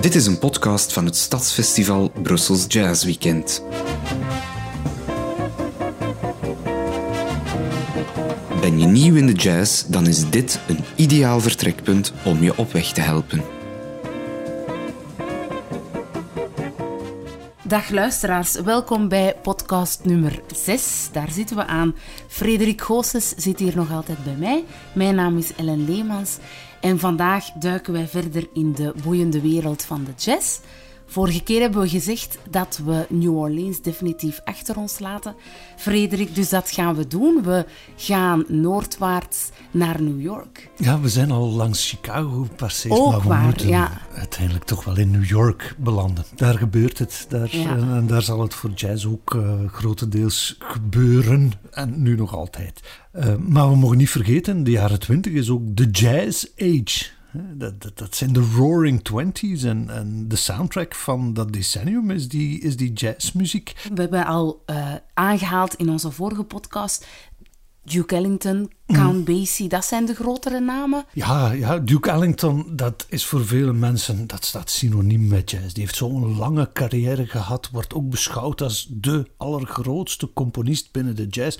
Dit is een podcast van het Stadsfestival Brussels Jazz Weekend. Ben je nieuw in de jazz, dan is dit een ideaal vertrekpunt om je op weg te helpen. Dag luisteraars, welkom bij podcast nummer 6. Daar zitten we aan. Frederik Goossens zit hier nog altijd bij mij. Mijn naam is Ellen Leemans en vandaag duiken wij verder in de boeiende wereld van de jazz. Vorige keer hebben we gezegd dat we New Orleans definitief achter ons laten. Frederik, dus dat gaan we doen. We gaan noordwaarts naar New York. Ja, we zijn al langs Chicago gepasseerd, maar we waar, moeten ja. uiteindelijk toch wel in New York belanden. Daar gebeurt het. Daar, Ja. en, en daar zal het voor jazz ook eh, grotendeels gebeuren. En nu nog altijd. Eh, maar we mogen niet vergeten, de jaren twintig is ook de jazz age. Dat, dat zijn de Roaring Twenties en, en de soundtrack van dat decennium is die, is die jazzmuziek. We hebben al eh, aangehaald in onze vorige podcast Duke Ellington, Count Basie, dat zijn de grotere namen. Ja, ja, Duke Ellington, dat is voor vele mensen, dat staat synoniem met jazz. Die heeft zo'n lange carrière gehad, wordt ook beschouwd als de allergrootste componist binnen de jazz.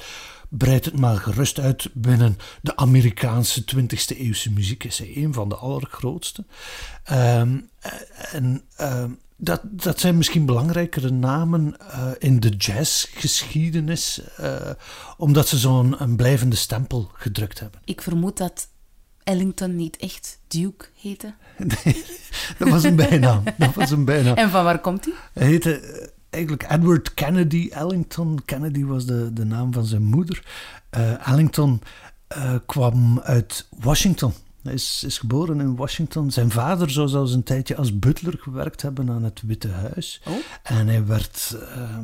Breid het maar gerust uit binnen de Amerikaanse 20e eeuwse muziek. Is hij een van de allergrootste. Ehm, en ehm, dat, dat zijn misschien belangrijkere namen eh, in de jazzgeschiedenis, eh, omdat ze zo'n blijvende stempel gedrukt hebben. Ik vermoed dat Ellington niet echt Duke heette. Nee, dat was een bijnaam. Dat was een bijnaam. En van waar komt hij? Hij heette eh, eigenlijk Edward Kennedy Ellington. Kennedy was de, de naam van zijn moeder. Ellington kwam uit Washington. Hij is, is geboren in Washington. Zijn vader zou zelfs een tijdje als butler gewerkt hebben aan het Witte Huis. Oh. En hij werd eh,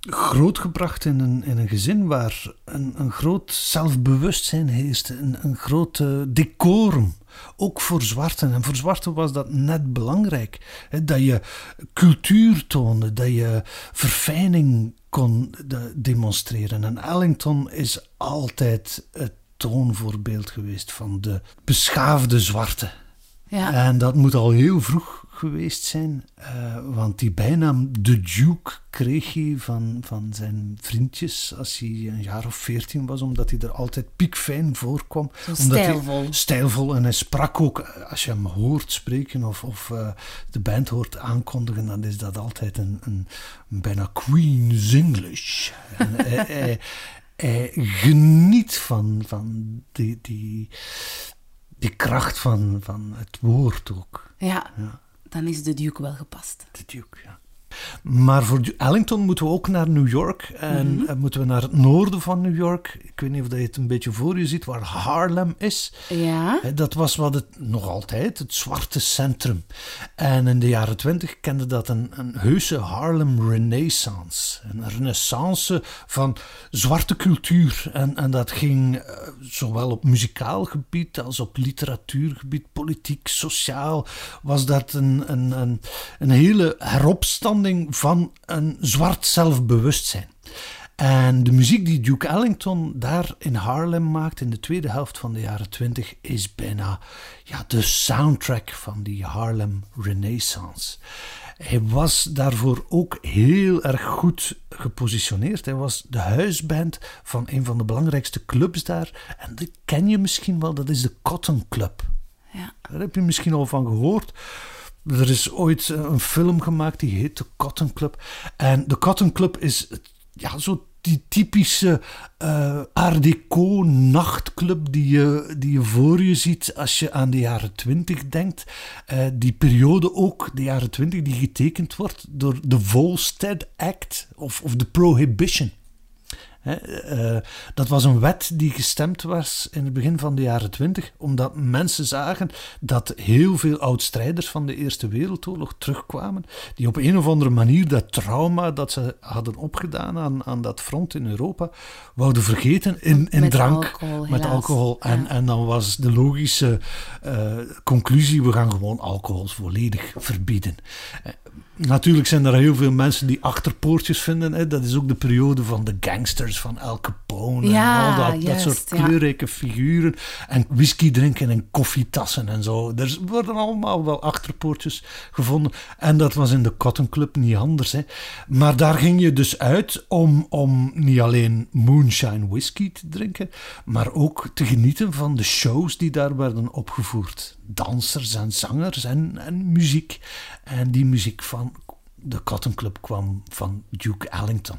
grootgebracht in een, in een gezin waar een, een groot zelfbewustzijn heerste. Een, een groot decorum. Ook voor zwarten. En voor zwarten was dat net belangrijk. Hè, dat je cultuur toonde, dat je verfijning kon de- demonstreren. En Ellington is altijd het toonvoorbeeld geweest van de beschaafde zwarte. Ja. En dat moet al heel vroeg geweest zijn, eh, want die bijnaam de Duke kreeg hij van, van zijn vriendjes als hij een jaar of veertien was, omdat hij er altijd piekfijn voorkwam. Omdat hij- stijlvol. stijlvol en hij sprak ook, eh, als je hem hoort spreken of, of eh, de band hoort aankondigen, dan is dat altijd een, een, een bijna Queen's English. En hij, hij, hij geniet van, van die, die, die kracht van, van het woord ook. Ja, Ja. dan is de Duke wel gepast. De Duke, ja. Maar voor Ellington moeten we ook naar New York. En eh, moeten we naar het noorden van New York. Ik weet niet of je het een beetje voor je ziet, waar Harlem is. Ja, Hè, Dat was wat het nog altijd, het zwarte centrum. En in de jaren twintig kende dat een, een heuse Harlem Renaissance. Een renaissance van zwarte cultuur. En, en dat ging eh, zowel op muzikaal gebied als op literatuurgebied, politiek, sociaal. Was dat een, een, een, een hele heropstanding van een zwart zelfbewustzijn. En de muziek die Duke Ellington daar in Harlem maakt in de tweede helft van de jaren twintig is bijna ja, de soundtrack van die Harlem Renaissance. Hij was daarvoor ook heel erg goed gepositioneerd. Hij was de huisband van een van de belangrijkste clubs daar. En die ken je misschien wel, dat is de Cotton Club. ja. Daar heb je misschien al van gehoord. Er is ooit een film gemaakt die heet The Cotton Club. En de Cotton Club is ja, zo die typische eh Art Deco nachtclub die je, die je voor je ziet als je aan de jaren twintig denkt. Eh, die periode ook, de jaren twintig, die getekend wordt door de Volstead Act of, of de Prohibition. Eh, dat was een wet die gestemd was in het begin van de jaren twintig, omdat mensen zagen dat heel veel oud-strijders van de Eerste Wereldoorlog terugkwamen, die op een of andere manier dat trauma dat ze hadden opgedaan aan, aan dat front in Europa, wouden vergeten in, in Met drank, alcohol, met alcohol. En, Ja. en dan was de logische eh, conclusie, we gaan gewoon alcohol volledig verbieden. Natuurlijk zijn er heel veel mensen die achterpoortjes vinden. Hè. Dat is ook de periode van de gangsters, van El Capone Ja, en al dat, dat soort ja. kleurrijke figuren. En whisky drinken en koffietassen en zo. Er worden allemaal wel achterpoortjes gevonden. En dat was in de Cotton Club niet anders. Hè. Maar daar ging je dus uit om, om niet alleen moonshine whisky te drinken, maar ook te genieten van de shows die daar werden opgevoerd. Dansers en zangers en, en muziek. En die muziek van de Cotton Club kwam van Duke Ellington.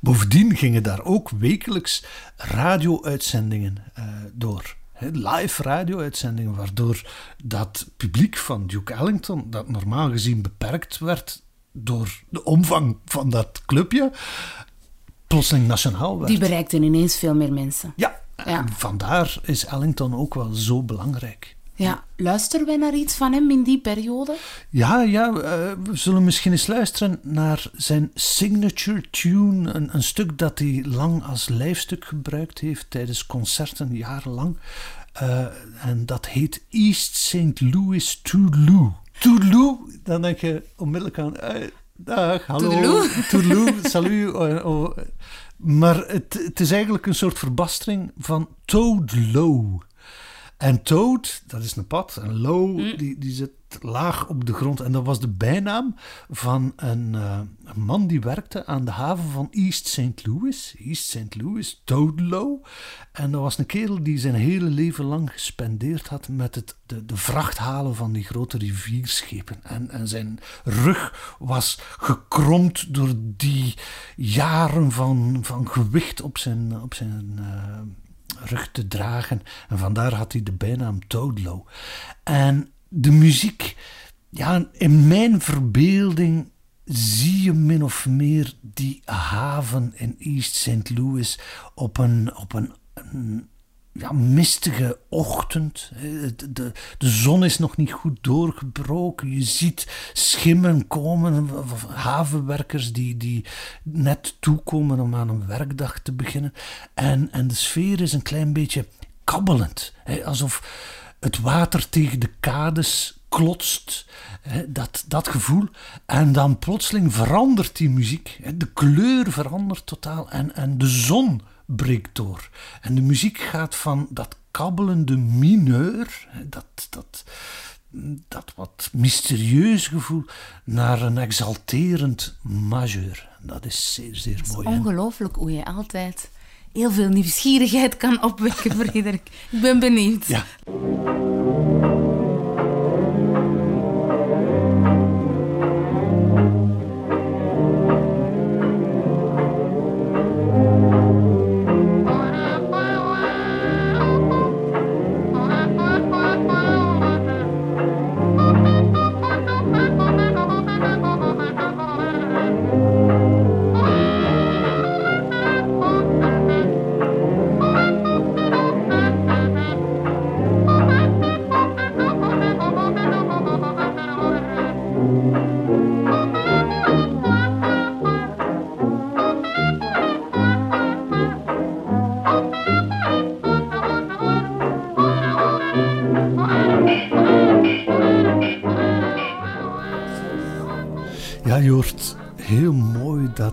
Bovendien gingen daar ook wekelijks radio-uitzendingen eh, door. Live radio-uitzendingen, waardoor dat publiek van Duke Ellington, dat normaal gezien beperkt werd door de omvang van dat clubje, plotseling nationaal werd. Die bereikten ineens veel meer mensen. Ja, vandaar is Ellington ook wel zo belangrijk. Ja, luisteren wij naar iets van hem in die periode? Ja, ja, eh, we zullen misschien eens luisteren naar zijn signature tune. Een, een stuk dat hij lang als lijfstuk gebruikt heeft tijdens concerten, jarenlang. Eh, en dat heet East St. Louis Toodaloo. Toodaloo, dan denk je onmiddellijk aan... eh, dag, hallo. Toodaloo, salut. oh, oh. Maar het, het is eigenlijk een soort verbastering van Toadlow. En Toad, dat is een pad. En Low, die, die zit laag op de grond. En dat was de bijnaam van een, eh, een man die werkte aan de haven van East St. Louis. East St. Louis, Toad Low. En dat was een kerel die zijn hele leven lang gespendeerd had met het, de, de vracht halen van die grote rivierschepen. En, en zijn rug was gekromd door die jaren van, van gewicht op zijn, op zijn eh, rug te dragen. En vandaar had hij de bijnaam Toadlow. En de muziek, ja, in mijn verbeelding zie je min of meer die haven in East St. Louis op een, op een ja, mistige ochtend. De, de, zon is nog niet goed doorgebroken. Je ziet schimmen komen, havenwerkers die, die net toekomen om aan een werkdag te beginnen. En, en de sfeer is een klein beetje kabbelend. Alsof het water tegen de kades klotst. Dat, dat gevoel. En dan plotseling verandert die muziek. De kleur verandert totaal. En, en de zon breekt door. En de muziek gaat van dat kabbelende mineur, dat, dat, dat wat mysterieuze gevoel, naar een exalterend majeur. Dat is zeer, zeer mooi. hè. Ongelooflijk hoe je altijd heel veel nieuwsgierigheid kan opwekken, Frederik. Ik ben benieuwd. Ja,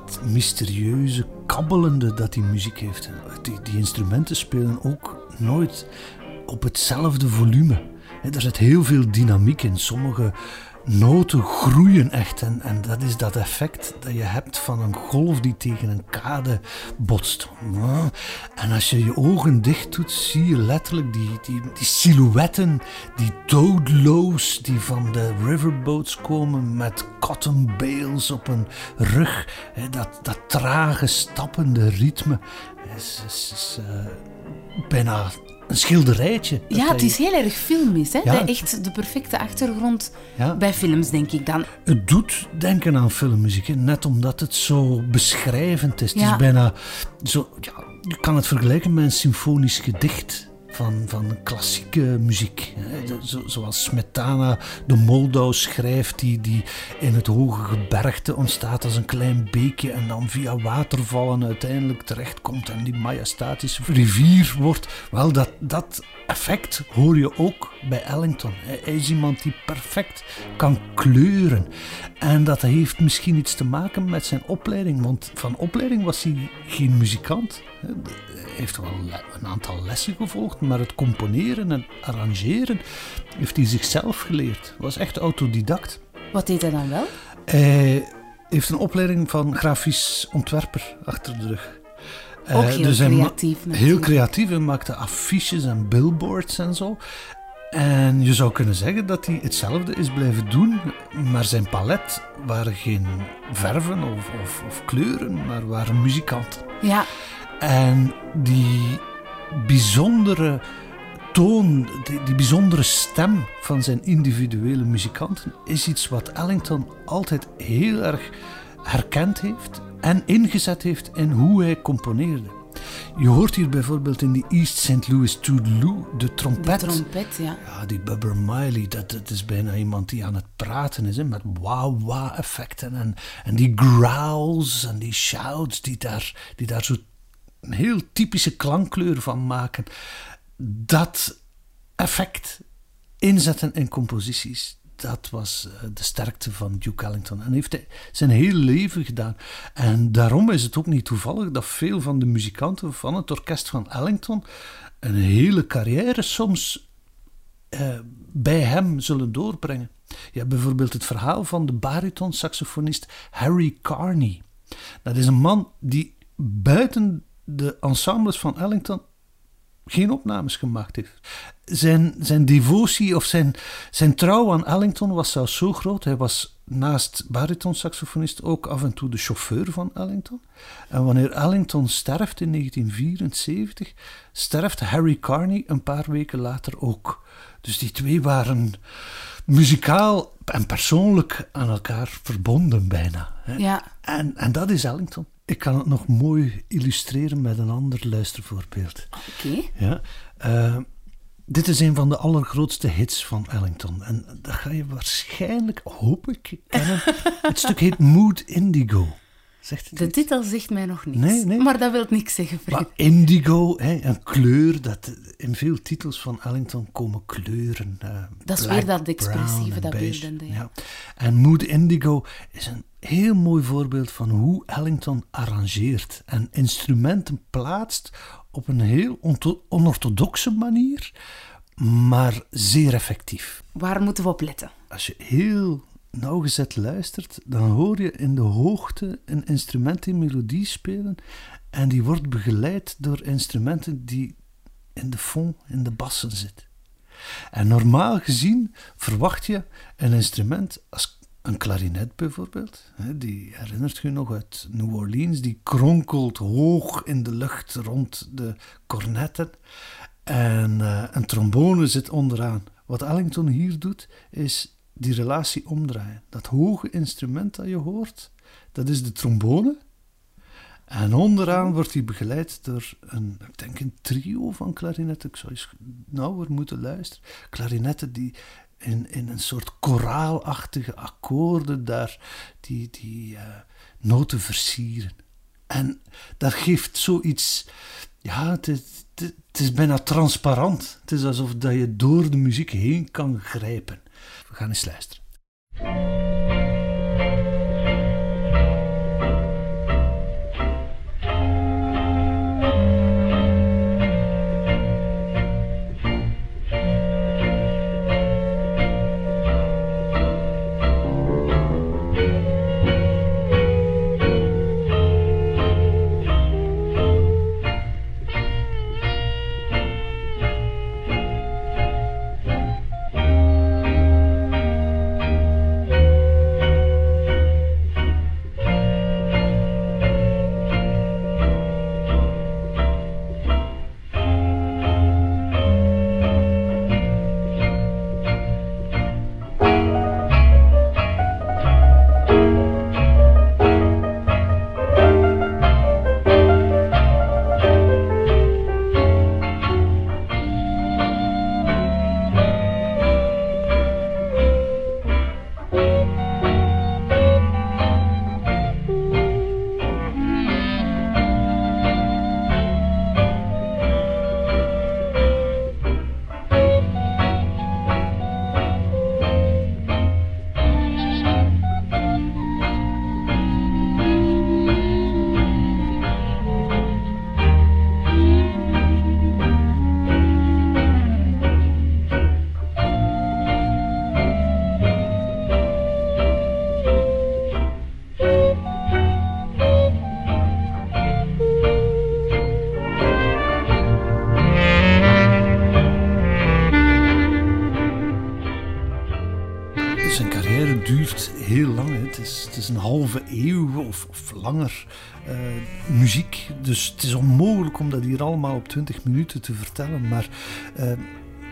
dat mysterieuze, kabbelende dat die muziek heeft. Die, die instrumenten spelen ook nooit op hetzelfde volume. Er zit heel veel dynamiek in. Sommige noten groeien echt. En, en dat is dat effect dat je hebt van een golf die tegen een kade botst. En als je je ogen dicht doet, zie je letterlijk die, die, die silhouetten, die doodloos die van de riverboats komen met cotton bales op een rug. Dat, dat trage, stappende ritme is, is, is eh, bijna een schilderijtje. Ja, het is heel erg filmisch. Hè? Ja. Echt de perfecte achtergrond Ja. bij films, denk ik dan. Het doet denken aan filmmuziek, hè, net omdat het zo beschrijvend is. Het Ja. is bijna zo, ja, je kan het vergelijken met een symfonisch gedicht. Van, van klassieke muziek. Zo, zoals Smetana de Moldau schrijft, die, die in het hoge gebergte ontstaat als een klein beekje en dan via watervallen uiteindelijk terechtkomt en die majestatische rivier wordt. Wel, dat, dat effect hoor je ook bij Ellington. Hij is iemand die perfect kan kleuren. En dat heeft misschien iets te maken met zijn opleiding, want van opleiding was hij geen muzikant. Hij heeft wel een aantal lessen gevolgd, maar het componeren en arrangeren heeft hij zichzelf geleerd. Was echt autodidact. Wat deed hij dan wel? Hij heeft een opleiding van grafisch ontwerper achter de rug. Ook heel dus creatief. Heel creatief. Hij maakte affiches en billboards en zo. En je zou kunnen zeggen dat hij hetzelfde is blijven doen, maar zijn palet waren geen verven of, of, of kleuren, maar waren muzikanten. Ja. En die bijzondere toon, die, die, bijzondere stem van zijn individuele muzikanten is iets wat Ellington altijd heel erg herkend heeft en ingezet heeft in hoe hij componeerde. Je hoort hier bijvoorbeeld in die East St. Louis Toodaloo de trompet. De trompet, ja. Ja, die Bubber Miley, dat, dat is bijna iemand die aan het praten is, hè, met wah-wah effecten en, en die growls en die shouts die daar, die daar zo een heel typische klankkleur van maken. Dat effect inzetten in composities, dat was eh, de sterkte van Duke Ellington. En heeft hij zijn hele leven gedaan. En daarom is het ook niet toevallig dat veel van de muzikanten van het orkest van Ellington een hele carrière soms eh, bij hem zullen doorbrengen. Je hebt bijvoorbeeld het verhaal van de bariton-saxofonist Harry Carney. Dat is een man die buiten de ensembles van Ellington geen opnames gemaakt heeft. Zijn, zijn devotie of zijn, zijn trouw aan Ellington was zelfs zo groot. Hij was naast baritonsaxofonist ook af en toe de chauffeur van Ellington. En wanneer Ellington sterft in 1974, sterft Harry Carney een paar weken later ook. Dus die twee waren muzikaal en persoonlijk aan elkaar verbonden bijna. Hè? Ja. En, en dat is Ellington. Ik kan het nog mooi illustreren met een ander luistervoorbeeld. Oké. Ja, uh, dit is een van de allergrootste hits van Ellington. En dat ga je waarschijnlijk, hoop ik, kennen. het stuk heet Mood Indigo. Zegt de titel zegt mij nog niets. Nee, nee. Maar dat wil niks zeggen, Maar indigo, hè, een kleur, dat, in veel titels van Ellington komen kleuren. Uh, dat is weer dat expressieve, dat beeldende. Ja. ja. En Mood Indigo is een heel mooi voorbeeld van hoe Ellington arrangeert en instrumenten plaatst op een heel onorthodoxe manier, maar zeer effectief. Waar moeten we op letten? Als je heel nauwgezet luistert, dan hoor je in de hoogte een instrument in melodie spelen en die wordt begeleid door instrumenten die in de fond, in de bassen zitten. En normaal gezien verwacht je een instrument als een klarinet bijvoorbeeld, die herinnert je nog uit New Orleans, die kronkelt hoog in de lucht rond de cornetten. En uh, een trombone zit onderaan. Wat Ellington hier doet, is die relatie omdraaien. Dat hoge instrument dat je hoort, dat is de trombone. En onderaan wordt hij begeleid door een, ik denk een trio van klarinetten. Ik zou eens nauwer moeten luisteren. Klarinetten die in, in een soort koraalachtige akkoorden daar die, die uh, noten versieren. En dat geeft zoiets, ja, het, het, het, is bijna transparant. Het is alsof dat je door de muziek heen kan grijpen. We gaan eens luisteren. Dat duurt heel lang. Het is, het is een halve eeuw of, langer uh, muziek. Dus het is onmogelijk om dat hier allemaal op 20 minuten te vertellen. Maar uh,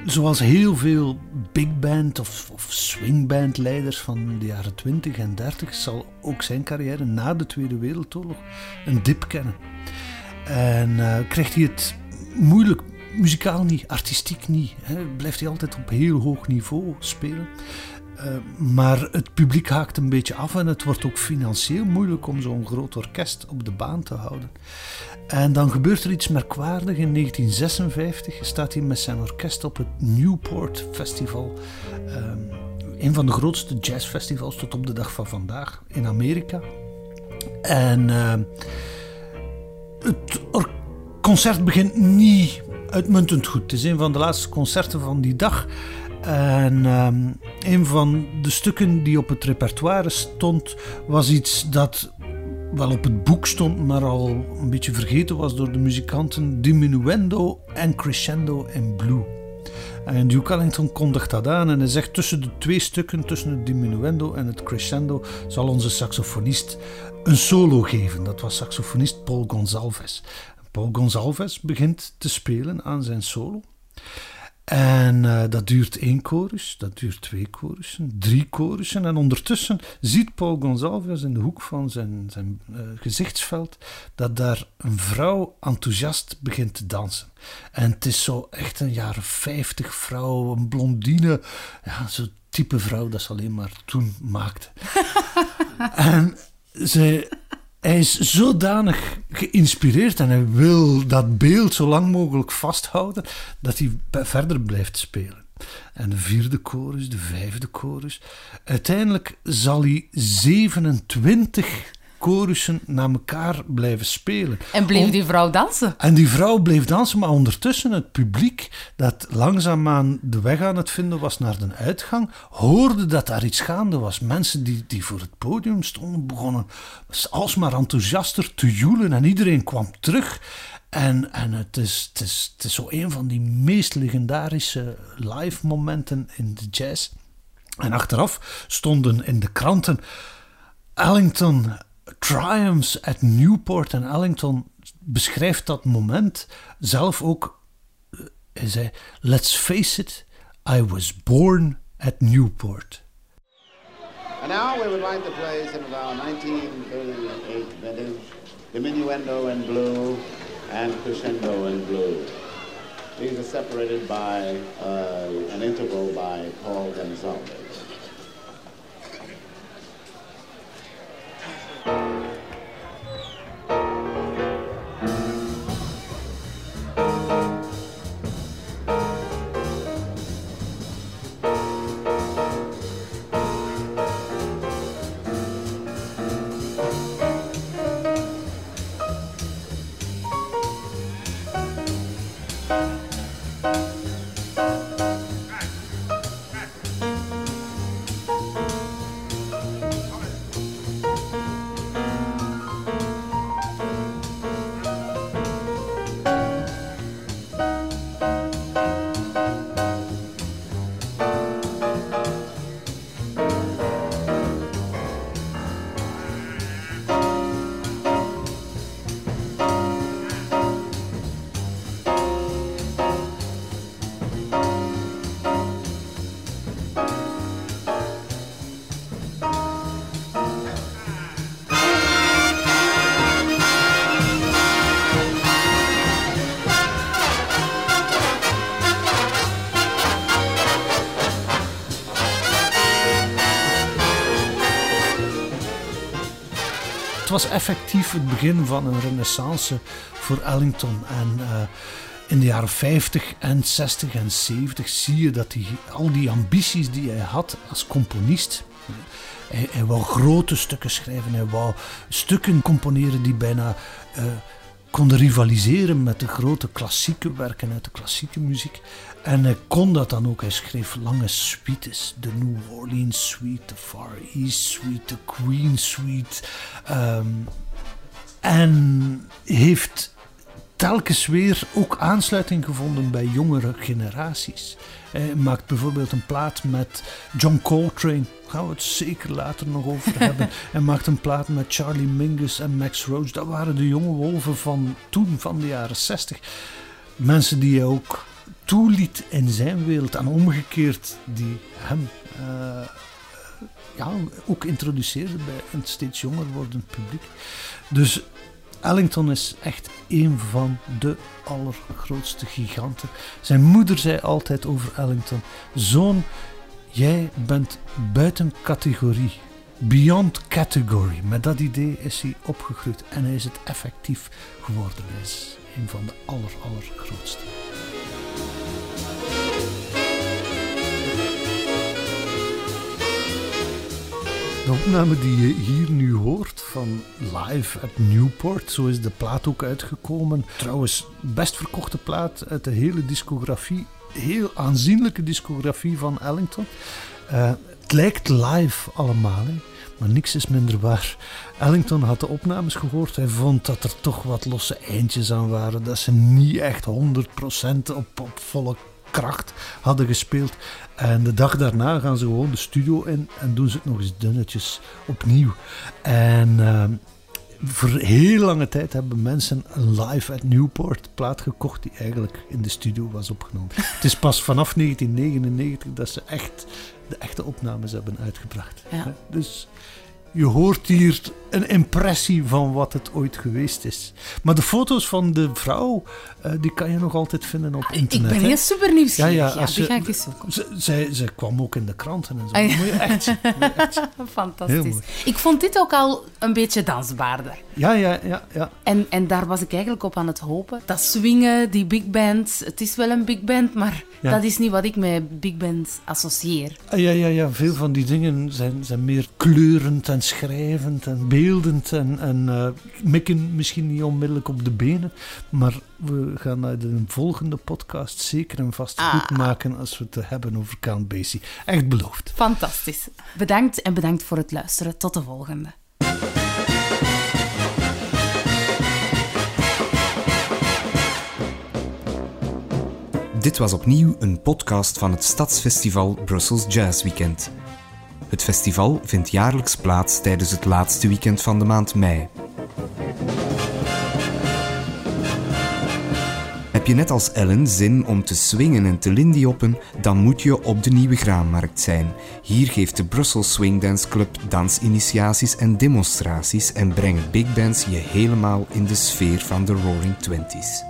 zoals heel veel big band of, of swingband leiders van de jaren 20 en 30 zal ook zijn carrière na de Tweede Wereldoorlog een dip kennen. En uh, krijgt hij het moeilijk, muzikaal niet, artistiek niet. Hè. Blijft hij altijd op heel hoog niveau spelen. Uh, maar het publiek haakt een beetje af en het wordt ook financieel moeilijk om zo'n groot orkest op de baan te houden. En dan gebeurt er iets merkwaardigs. In 1956 staat hij met zijn orkest op het Newport Festival. Um, een van de grootste jazzfestivals tot op de dag van vandaag in Amerika. En uh, het concert begint niet uitmuntend goed. Het is een van de laatste concerten van die dag. En um, een van de stukken die op het repertoire stond, was iets dat wel op het boek stond, maar al een beetje vergeten was door de muzikanten: Diminuendo en Crescendo in Blue. En Duke Ellington kondigt dat aan en hij zegt tussen de twee stukken, tussen het diminuendo en het crescendo, zal onze saxofonist een solo geven. Dat was saxofonist Paul Gonsalves. Paul Gonsalves begint te spelen aan zijn solo. En uh, dat duurt één chorus, dat duurt twee chorussen, drie chorussen. En ondertussen ziet Paul Gonsalves in de hoek van zijn, zijn uh, gezichtsveld dat daar een vrouw enthousiast begint te dansen. En het is zo echt een jaren 50 vrouw, een blondine, ja, zo'n type vrouw dat ze alleen maar toen maakte. en ze hij is zodanig geïnspireerd en hij wil dat beeld zo lang mogelijk vasthouden dat hij verder blijft spelen. En de vierde chorus, de vijfde chorus. Uiteindelijk zal hij 27 chorussen na elkaar blijven spelen. En bleef die vrouw dansen? En die vrouw bleef dansen, maar ondertussen het publiek dat langzaamaan de weg aan het vinden was naar de uitgang, hoorde dat daar iets gaande was. Mensen die, die voor het podium stonden begonnen alsmaar enthousiaster te joelen en iedereen kwam terug. En, en het, is, het, is, het is zo een van die meest legendarische live momenten in de jazz. En achteraf stonden in de kranten Ellington triumphs at Newport en Ellington beschrijft dat moment zelf ook. Eh, hij zei: Let's face it, I was born at Newport. And now we would like to play some of our 1938 vintage diminuendo in blue and crescendo in blue. These are separated by uh, an interval by Paul Gonsalves. Het was effectief het begin van een renaissance voor Ellington. En uh, in de jaren 50 en 60 en 70 zie je dat hij al die ambities die hij had als componist. Hij, hij wou grote stukken schrijven, hij wou stukken componeren die bijna uh, konden rivaliseren met de grote klassieke werken uit de klassieke muziek. En hij kon dat dan ook. Hij schreef lange suites. De New Orleans Suite, de Far East Suite, de Queen Suite. Um, en heeft telkens weer ook aansluiting gevonden bij jongere generaties. Hij maakt bijvoorbeeld een plaat met John Coltrane. Daar gaan we het zeker later nog over hebben. Hij maakt een plaat met Charlie Mingus en Max Roach. Dat waren de jonge wolven van toen, van de jaren 60. Mensen die hij ook toeliet in zijn wereld. En omgekeerd die hem uh, ja, ook introduceerde bij een steeds jonger wordend publiek. Dus Ellington is echt een van de allergrootste giganten. Zijn moeder zei altijd over Ellington: Zoon, jij bent buiten categorie. Beyond category. Met dat idee is hij opgegroeid en hij is het effectief geworden. Hij is een van de aller, allergrootste. De opname die je hier nu hoort van Live at Newport, zo is de plaat ook uitgekomen. Trouwens, best verkochte plaat uit de hele discografie. Heel aanzienlijke discografie van Ellington. Uh, het lijkt live allemaal, maar niks is minder waar. Ellington had de opnames gehoord. Hij vond dat er toch wat losse eindjes aan waren. Dat ze niet echt 100% op, op volle kracht hadden gespeeld. En de dag daarna gaan ze gewoon de studio in en doen ze het nog eens dunnetjes opnieuw. En uh, voor heel lange tijd hebben mensen een live at Newport plaat gekocht die eigenlijk in de studio was opgenomen. het is pas vanaf 1999 dat ze echt de echte opnames hebben uitgebracht. Ja. Dus je hoort hier een impressie van wat het ooit geweest is. Maar de foto's van de vrouw, uh, die kan je nog altijd vinden op internet. Ik ben heel super nieuwsgierig. Ja, ja, als ja, die je, ga ik eens zoeken. Ze, zij, ze kwam ook in de kranten en zo. Ah, ja. Moet je echt zien. Moet je echt zien. Fantastisch. Ik vond dit ook al een beetje dansbaarder. Ja, ja, ja. ja. En, en daar was ik eigenlijk op aan het hopen. Dat swingen, die big band. Het is wel een big band, maar dat is niet wat ik met big band associeer. Ah, ja, ja, ja. Veel van die dingen zijn, zijn meer kleurend en schrijvend en beeldend en en uh, mikken misschien niet onmiddellijk op de benen, maar we gaan naar de volgende podcast zeker en vast ah. goed maken als we het hebben over Count Basie. Echt beloofd. Fantastisch. Bedankt en bedankt voor het luisteren. Tot de volgende. Dit was opnieuw een podcast van het Stadsfestival Brussels Jazz Weekend. Het festival vindt jaarlijks plaats tijdens het laatste weekend van de maand mei. Heb je net als Ellen zin om te swingen en te lindioppen, dan moet je op de Nieuwe Graanmarkt zijn. Hier geeft de Brussel Swing Dance Club dansinitiaties en demonstraties en brengen big bands je helemaal in de sfeer van de Roaring Twenties.